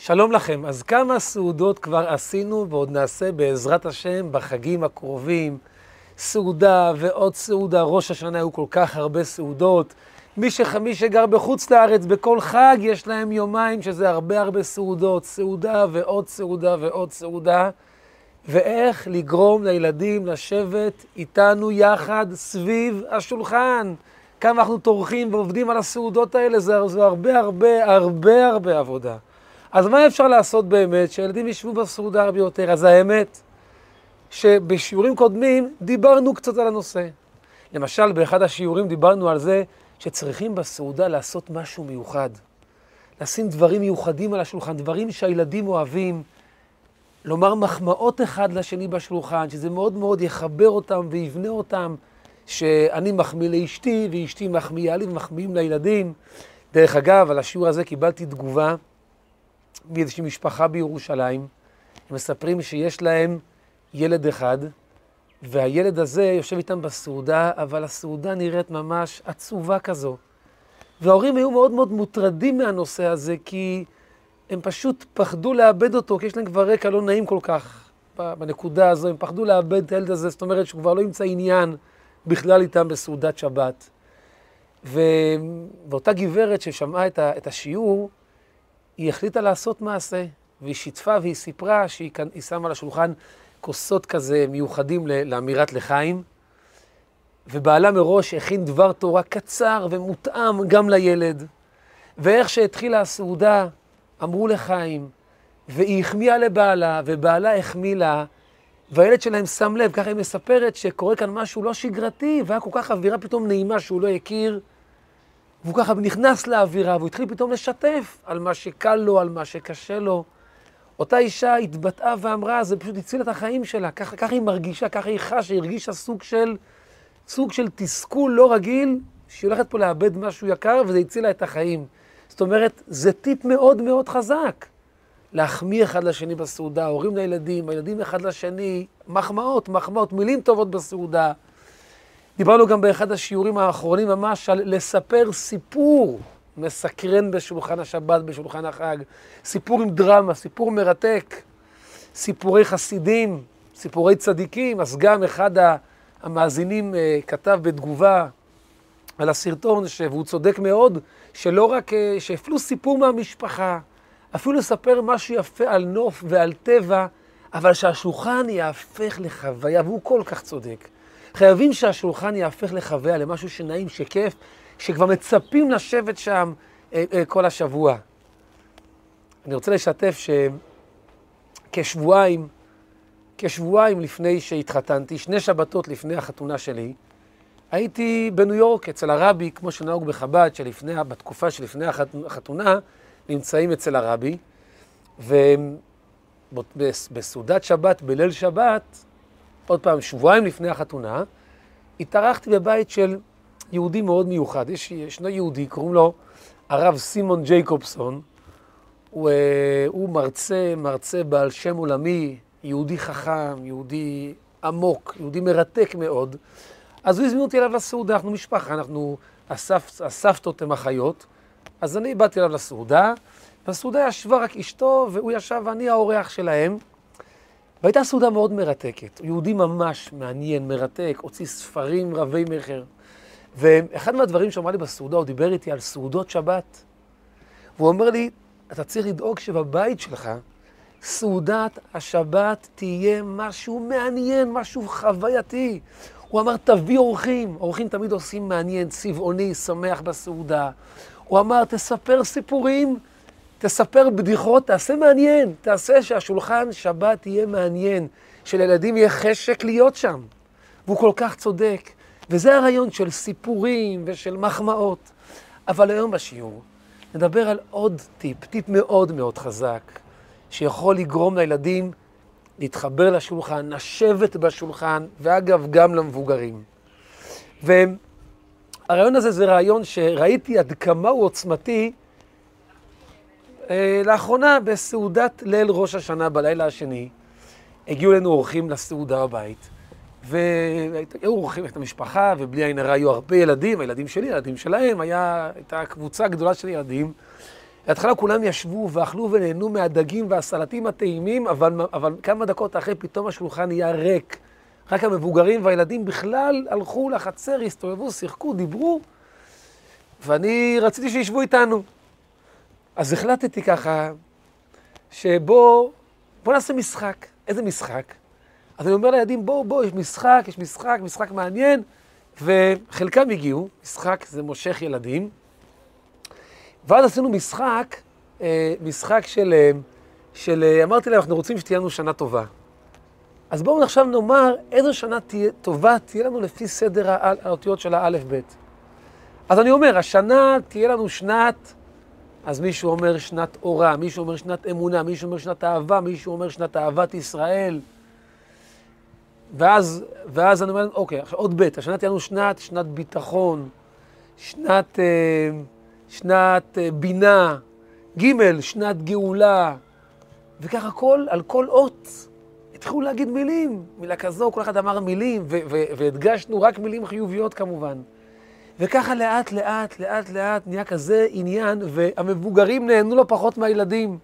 שלום לכם. אז כמה סעודות כבר עשינו ועוד נעשה בעזרת השם בחגים הקרובים. סעודה ועוד סעודה, ראש השנה היו כל כך הרבה סעודות. מי, שח... מי שגר בחוץ לארץ, בכל חג יש להם יומיים שזה הרבה הרבה סעודות. סעודה ועוד סעודה ועוד סעודה. ואיך לגרום לילדים לשבת איתנו יחד סביב השולחן. כמה אנחנו טורחים ועובדים על הסעודות האלה, זה, זה הרבה הרבה הרבה הרבה עבודה. אז מה אפשר לעשות באמת שילדים ישבו בסעודה הרבה יותר? אז האמת, שבשיעורים קודמים דיברנו קצת על הנושא. למשל, באחד השיעורים דיברנו על זה שצריכים בסעודה לעשות משהו מיוחד. לשים דברים מיוחדים על השולחן, דברים שהילדים אוהבים, לומר מחמאות אחד לשני בשולחן, שזה מאוד מאוד יחבר אותם ויבנה אותם, שאני מחמיא לאשתי ואשתי מחמיאה לי ומחמיאים לילדים. דרך אגב, על השיעור הזה קיבלתי תגובה מאיזושהי משפחה בירושלים. הם מספרים שיש להם ילד אחד, והילד הזה יושב איתם בסעודה, אבל הסעודה נראית ממש עצובה כזו. וההורים היו מאוד מאוד מוטרדים מהנושא הזה, כי הם פשוט פחדו לאבד אותו, כי יש להם כבר רקע לא נעים כל כך בנקודה הזו, הם פחדו לאבד את הילד הזה, זאת אומרת שהוא כבר לא ימצא עניין בכלל איתם בסעודת שבת. ו... ואותה גברת ששמעה את השיעור, היא החליטה לעשות מעשה, והיא שיתפה והיא סיפרה שהיא שמה על השולחן כוסות כזה מיוחדים לאמירת לחיים, ובעלה מראש הכין דבר תורה קצר ומותאם גם לילד. ואיך שהתחילה הסעודה, אמרו לחיים, והיא החמיאה לבעלה, ובעלה החמיא לה, והילד שלהם שם לב, ככה היא מספרת, שקורה כאן משהו לא שגרתי, והיה כל כך אווירה פתאום נעימה שהוא לא הכיר. והוא ככה נכנס לאווירה, והוא התחיל פתאום לשתף על מה שקל לו, על מה שקשה לו. אותה אישה התבטאה ואמרה, זה פשוט הציל את החיים שלה. ככה, ככה היא מרגישה, ככה היא חשה, היא הרגישה סוג של, סוג של תסכול לא רגיל, שהיא הולכת פה לאבד משהו יקר, וזה הציל לה את החיים. זאת אומרת, זה טיפ מאוד מאוד חזק. להחמיא אחד לשני בסעודה, הורים לילדים, הילדים אחד לשני, מחמאות, מחמאות, מילים טובות בסעודה. דיברנו גם באחד השיעורים האחרונים ממש על לספר סיפור מסקרן בשולחן השבת, בשולחן החג. סיפור עם דרמה, סיפור מרתק, סיפורי חסידים, סיפורי צדיקים. אז גם אחד המאזינים אה, כתב בתגובה על הסרטון, והוא צודק מאוד, שלא רק, אה, שהפלו סיפור מהמשפחה, אפילו לספר משהו יפה על נוף ועל טבע, אבל שהשולחן יהפך לחוויה, והוא כל כך צודק. חייבים שהשולחן יהפך לחוויה, למשהו שנעים, שכיף, שכבר מצפים לשבת שם אה, אה, כל השבוע. אני רוצה לשתף שכשבועיים, כשבועיים לפני שהתחתנתי, שני שבתות לפני החתונה שלי, הייתי בניו יורק אצל הרבי, כמו שנהוג בחב"ד, שלפני, בתקופה שלפני החתונה, נמצאים אצל הרבי, ובסעודת שבת, בליל שבת, עוד פעם, שבועיים לפני החתונה, התארחתי בבית של יהודי מאוד מיוחד. יש, ישנו יהודי, קוראים לו הרב סימון ג'ייקובסון. הוא, אה, הוא מרצה, מרצה בעל שם עולמי, יהודי חכם, יהודי עמוק, יהודי מרתק מאוד. אז הוא הזמין אותי אליו לסעודה, אנחנו משפחה, אנחנו, הסבתות הסבתות הן אחיות. אז אני באתי אליו לסעודה, בסעודה ישבה רק אשתו, והוא ישב ואני האורח שלהם. והייתה סעודה מאוד מרתקת. יהודי ממש מעניין, מרתק, הוציא ספרים רבי מכר. ואחד מהדברים שאמר לי בסעודה, הוא דיבר איתי על סעודות שבת. והוא אומר לי, אתה צריך לדאוג שבבית שלך, סעודת השבת תהיה משהו מעניין, משהו חווייתי. הוא אמר, תביא אורחים. אורחים תמיד עושים מעניין, צבעוני, שמח בסעודה. הוא אמר, תספר סיפורים תספר בדיחות, תעשה מעניין, תעשה שהשולחן שבת יהיה מעניין, שלילדים יהיה חשק להיות שם. והוא כל כך צודק. וזה הרעיון של סיפורים ושל מחמאות. אבל היום בשיעור נדבר על עוד טיפ, טיפ מאוד מאוד חזק, שיכול לגרום לילדים להתחבר לשולחן, לשבת בשולחן, ואגב, גם למבוגרים. והרעיון הזה זה רעיון שראיתי עד כמה הוא עוצמתי לאחרונה, בסעודת ליל ראש השנה בלילה השני, הגיעו אלינו אורחים לסעודה בבית, והיו אורחים את המשפחה, ובלי עין הרע היו הרבה ילדים, הילדים שלי, הילדים שלהם, היה, הייתה קבוצה גדולה של ילדים. בהתחלה כולם ישבו ואכלו ונהנו מהדגים והסלטים הטעימים, אבל, אבל כמה דקות אחרי פתאום השולחן נהיה ריק. רק המבוגרים והילדים בכלל הלכו לחצר, הסתובבו, שיחקו, דיברו, ואני רציתי שישבו איתנו. אז החלטתי ככה, שבוא, בוא נעשה משחק. איזה משחק? אז אני אומר לילדים, בואו, בואו, יש משחק, יש משחק, משחק מעניין, וחלקם הגיעו, משחק זה מושך ילדים, ואז עשינו משחק, אה, משחק של, אה, של, אה, אמרתי להם, אנחנו רוצים שתהיה לנו שנה טובה. אז בואו עכשיו נאמר איזו שנה תהיה, טובה תהיה לנו לפי סדר האותיות של האלף-בית. אז אני אומר, השנה תהיה לנו שנת, אז מישהו אומר שנת אורה, מישהו אומר שנת אמונה, מישהו אומר שנת אהבה, מישהו אומר שנת אהבת ישראל. ואז, ואז אני אומר, אוקיי, עכשיו עוד ב', השנה תהיה לנו שנת, שנת ביטחון, שנת, אה, שנת אה, בינה, ג', שנת גאולה, וככה כל, על כל אות התחילו להגיד מילים, מילה כזו, כל אחד אמר מילים, והדגשנו רק מילים חיוביות כמובן. וככה לאט לאט, לאט לאט נהיה כזה עניין, והמבוגרים נהנו לא פחות מהילדים.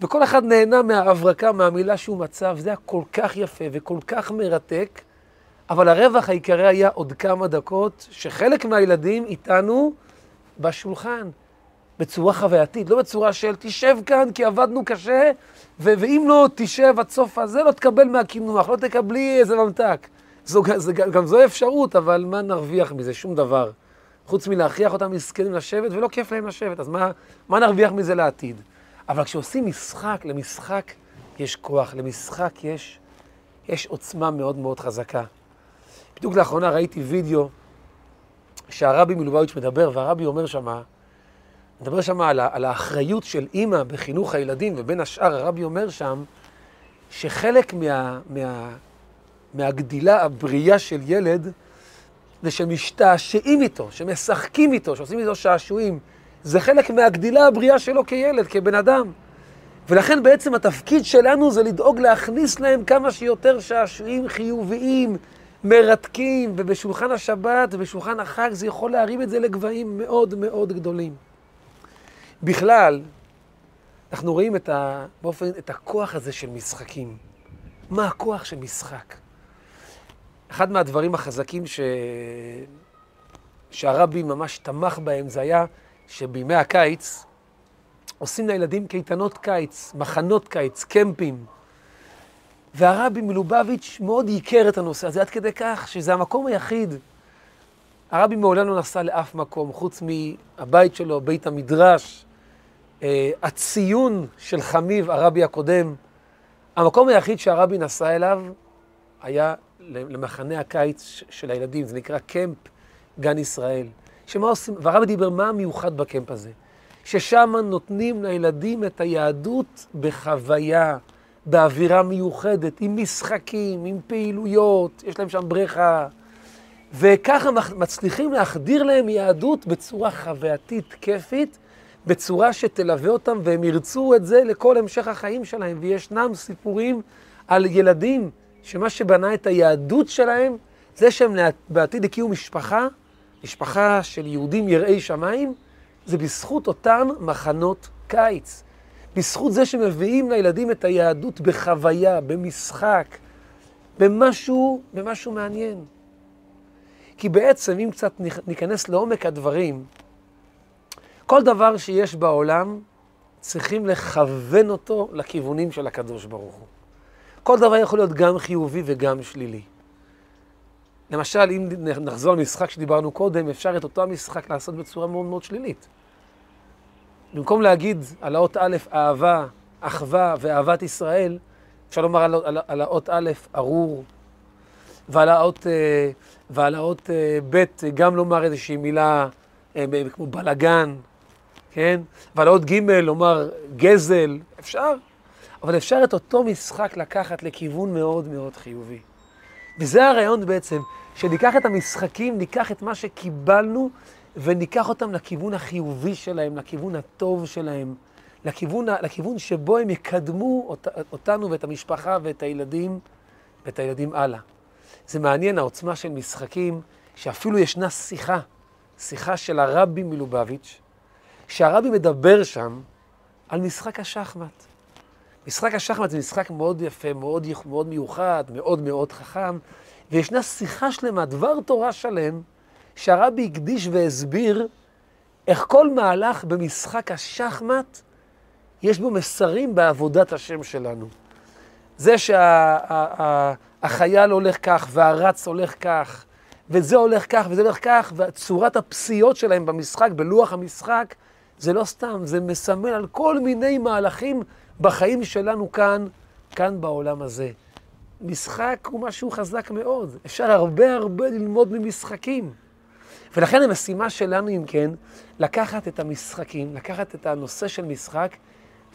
וכל אחד נהנה מההברקה, מהמילה שהוא מצא, וזה היה כל כך יפה וכל כך מרתק, אבל הרווח העיקרי היה עוד כמה דקות, שחלק מהילדים איתנו בשולחן, בצורה חווייתית, לא בצורה של תשב כאן כי עבדנו קשה, ואם לא תשב עד סוף הזה, לא תקבל מהקינוח, לא תקבלי איזה ממתק. זו, זה, גם זו אפשרות, אבל מה נרוויח מזה? שום דבר. חוץ מלהכריח אותם מסכנים לשבת, ולא כיף להם לשבת, אז מה, מה נרוויח מזה לעתיד? אבל כשעושים משחק, למשחק יש כוח, למשחק יש, יש עוצמה מאוד מאוד חזקה. בדיוק לאחרונה ראיתי וידאו שהרבי מלובביץ' מדבר, והרבי אומר שמה, מדבר שם על, על האחריות של אימא בחינוך הילדים, ובין השאר הרבי אומר שם שחלק מה, מה, מהגדילה הבריאה של ילד זה שמשתעשעים איתו, שמשחקים איתו, שעושים איתו שעשועים. זה חלק מהגדילה הבריאה שלו כילד, כבן אדם. ולכן בעצם התפקיד שלנו זה לדאוג להכניס להם כמה שיותר שעשועים חיוביים, מרתקים, ובשולחן השבת ובשולחן החג זה יכול להרים את זה לגבהים מאוד מאוד גדולים. בכלל, אנחנו רואים את, ה, באופן, את הכוח הזה של משחקים. מה הכוח של משחק? אחד מהדברים החזקים ש... שהרבי ממש תמך בהם זה היה שבימי הקיץ עושים לילדים קייטנות קיץ, מחנות קיץ, קמפים. והרבי מלובביץ' מאוד ייקר את הנושא הזה, עד כדי כך שזה המקום היחיד. הרבי מעולם לא נסע לאף מקום, חוץ מהבית שלו, בית המדרש, אה, הציון של חמיב, הרבי הקודם. המקום היחיד שהרבי נסע אליו היה למחנה הקיץ של הילדים, זה נקרא קמפ גן ישראל. שמה עושים, והרבי דיבר מה המיוחד בקמפ הזה? ששם נותנים לילדים את היהדות בחוויה, באווירה מיוחדת, עם משחקים, עם פעילויות, יש להם שם בריכה. וככה מצליחים להחדיר להם יהדות בצורה חווייתית, כיפית, בצורה שתלווה אותם והם ירצו את זה לכל המשך החיים שלהם. וישנם סיפורים על ילדים שמה שבנה את היהדות שלהם, זה שהם בעתיד הקימו משפחה, משפחה של יהודים יראי שמיים, זה בזכות אותם מחנות קיץ. בזכות זה שמביאים לילדים את היהדות בחוויה, במשחק, במשהו, במשהו מעניין. כי בעצם, אם קצת ניכנס לעומק הדברים, כל דבר שיש בעולם, צריכים לכוון אותו לכיוונים של הקדוש ברוך הוא. כל דבר יכול להיות גם חיובי וגם שלילי. למשל, אם נחזור למשחק שדיברנו קודם, אפשר את אותו המשחק לעשות בצורה מאוד מאוד שלילית. במקום להגיד על האות א', אהבה, אחווה ואהבת ישראל, אפשר לומר על, על, על האות א', ארור, ועל האות, אה, ועל האות אה, ב', גם לומר איזושהי מילה אה, כמו בלגן, כן? ועל האות ג' לומר גזל, אפשר. אבל אפשר את אותו משחק לקחת לכיוון מאוד מאוד חיובי. וזה הרעיון בעצם, שניקח את המשחקים, ניקח את מה שקיבלנו, וניקח אותם לכיוון החיובי שלהם, לכיוון הטוב שלהם, לכיוון, לכיוון שבו הם יקדמו אות, אותנו ואת המשפחה ואת הילדים, ואת הילדים הלאה. זה מעניין, העוצמה של משחקים, שאפילו ישנה שיחה, שיחה של הרבי מלובביץ', שהרבי מדבר שם על משחק השחמט. משחק השחמט זה משחק מאוד יפה, מאוד, מאוד מיוחד, מאוד מאוד חכם, וישנה שיחה שלמה, דבר תורה שלם, שהרבי הקדיש והסביר איך כל מהלך במשחק השחמט, יש בו מסרים בעבודת השם שלנו. זה שהחייל הולך כך, והרץ הולך כך, וזה הולך כך, וזה הולך כך, וצורת הפסיעות שלהם במשחק, בלוח המשחק, זה לא סתם, זה מסמל על כל מיני מהלכים בחיים שלנו כאן, כאן בעולם הזה. משחק הוא משהו חזק מאוד. אפשר הרבה הרבה ללמוד ממשחקים. ולכן המשימה שלנו, אם כן, לקחת את המשחקים, לקחת את הנושא של משחק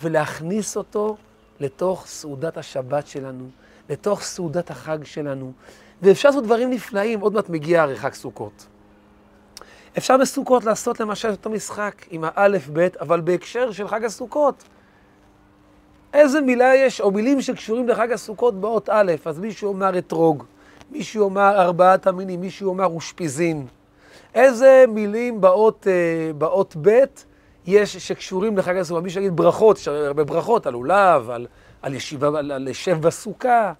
ולהכניס אותו לתוך סעודת השבת שלנו, לתוך סעודת החג שלנו. ואפשר לעשות דברים נפלאים, עוד מעט מגיע הרי חג סוכות. אפשר בסוכות לעשות למשל אותו משחק עם האלף-בית, אבל בהקשר של חג הסוכות. איזה מילה יש, או מילים שקשורים לחג הסוכות באות א', אז מישהו אומר אתרוג, מישהו אומר ארבעת המינים, מישהו אומר אושפיזין. איזה מילים באות, אה, באות ב' יש שקשורים לחג הסוכות? מישהו יגיד ברכות, יש הרבה ברכות על לולב, על, על ישיבה, על, על לשב בסוכה.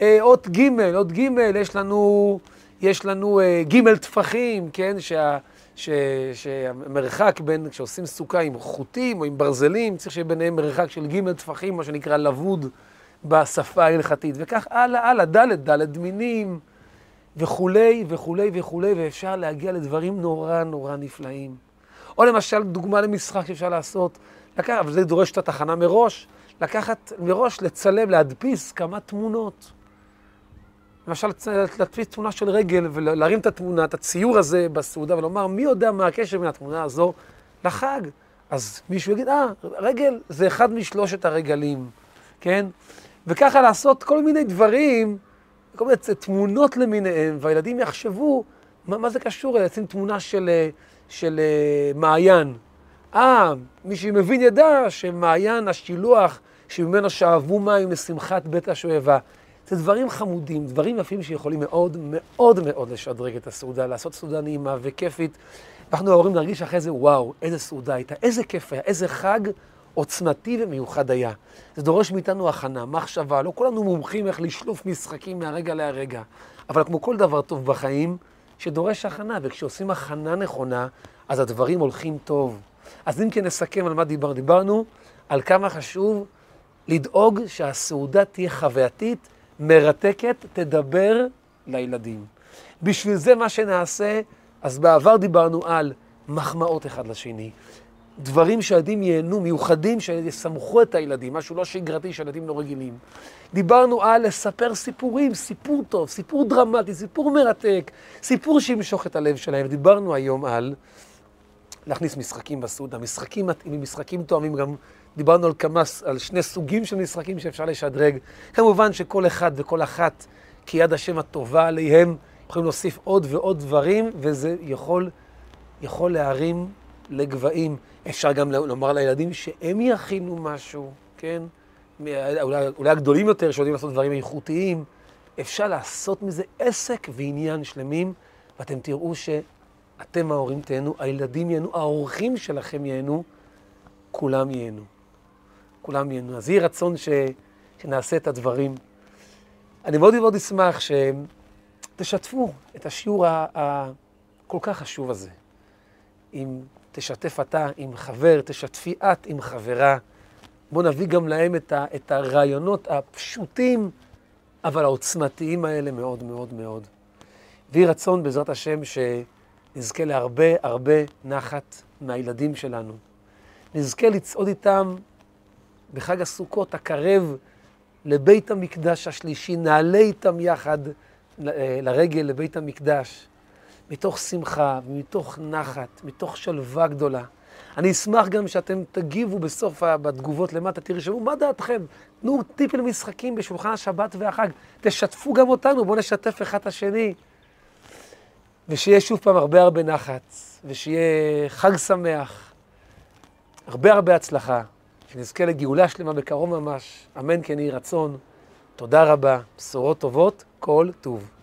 אה, אות ג', אות ג', יש לנו, יש לנו אה, ג' טפחים, כן, שה... ש, שהמרחק בין, כשעושים סוכה עם חוטים או עם ברזלים, צריך שיהיה ביניהם מרחק של ג' טפחים, מה שנקרא לבוד בשפה ההלכתית. וכך הלאה, הלאה, ד', ד' מינים וכולי וכולי וכולי, ואפשר להגיע לדברים נורא נורא נפלאים. או למשל, דוגמה למשחק שאפשר לעשות, לקח, אבל זה דורש את התחנה מראש, לקחת מראש, לצלם, להדפיס כמה תמונות. למשל, להדפיס תמונה של רגל ולהרים את התמונה, את הציור הזה בסעודה, ולומר, מי יודע מה הקשר בין התמונה הזו לחג? אז מישהו יגיד, אה, רגל זה אחד משלושת הרגלים, כן? וככה לעשות כל מיני דברים, כל מיני תמונות למיניהם, והילדים יחשבו, מה, מה זה קשור? לשים תמונה של, של uh, מעיין. אה, מי שמבין ידע שמעיין השילוח שממנו שאבו מים לשמחת בית השואבה. זה דברים חמודים, דברים יפים שיכולים מאוד מאוד מאוד לשדרג את הסעודה, לעשות סעודה נעימה וכיפית. אנחנו ההורים נרגיש אחרי זה, וואו, איזה סעודה הייתה, איזה כיף היה, איזה חג עוצמתי ומיוחד היה. זה דורש מאיתנו הכנה, מחשבה, לא כולנו מומחים איך לשלוף משחקים מהרגע להרגע, אבל כמו כל דבר טוב בחיים, שדורש הכנה, וכשעושים הכנה נכונה, אז הדברים הולכים טוב. אז אם כן נסכם על מה דיברנו, דיברנו על כמה חשוב לדאוג שהסעודה תהיה חווייתית, מרתקת, תדבר לילדים. בשביל זה מה שנעשה, אז בעבר דיברנו על מחמאות אחד לשני, דברים שהילדים ייהנו, מיוחדים, שיסמכו את הילדים, משהו לא שגרתי שהילדים לא רגילים. דיברנו על לספר סיפורים, סיפור טוב, סיפור דרמטי, סיפור מרתק, סיפור שימשוך את הלב שלהם. דיברנו היום על להכניס משחקים בסעודה, משחקים מתאימים, משחקים תואמים גם דיברנו על כמה, על שני סוגים של משחקים שאפשר לשדרג. כמובן שכל אחד וכל אחת, כי יד השם הטובה עליהם, יכולים להוסיף עוד ועוד דברים, וזה יכול, יכול להרים לגבהים. אפשר גם לומר לילדים שהם יכינו משהו, כן? אולי, אולי הגדולים יותר, שיודעים לעשות דברים איכותיים. אפשר לעשות מזה עסק ועניין שלמים, ואתם תראו שאתם ההורים תהנו, הילדים ייהנו, האורחים שלכם ייהנו, כולם ייהנו. כולם ייהנו. אז יהי רצון ש... שנעשה את הדברים. אני מאוד מאוד אשמח שתשתפו את השיעור הכל כך חשוב הזה. אם תשתף אתה עם חבר, תשתפי את עם חברה. בואו נביא גם להם את, ה... את הרעיונות הפשוטים, אבל העוצמתיים האלה מאוד מאוד מאוד. ויהי רצון בעזרת השם שנזכה להרבה הרבה נחת מהילדים שלנו. נזכה לצעוד איתם בחג הסוכות הקרב לבית המקדש השלישי, נעלה איתם יחד אה, לרגל לבית המקדש, מתוך שמחה, מתוך נחת, מתוך שלווה גדולה. אני אשמח גם שאתם תגיבו בסוף, בתגובות למטה, תרשמו מה דעתכם. תנו טיפ למשחקים בשולחן השבת והחג. תשתפו גם אותנו, בואו נשתף אחד את השני. ושיהיה שוב פעם הרבה הרבה נחת, ושיהיה חג שמח, הרבה הרבה הצלחה. שנזכה לגאולה שלמה בקרוב ממש, אמן כן יהי רצון. תודה רבה, בשורות טובות, כל טוב.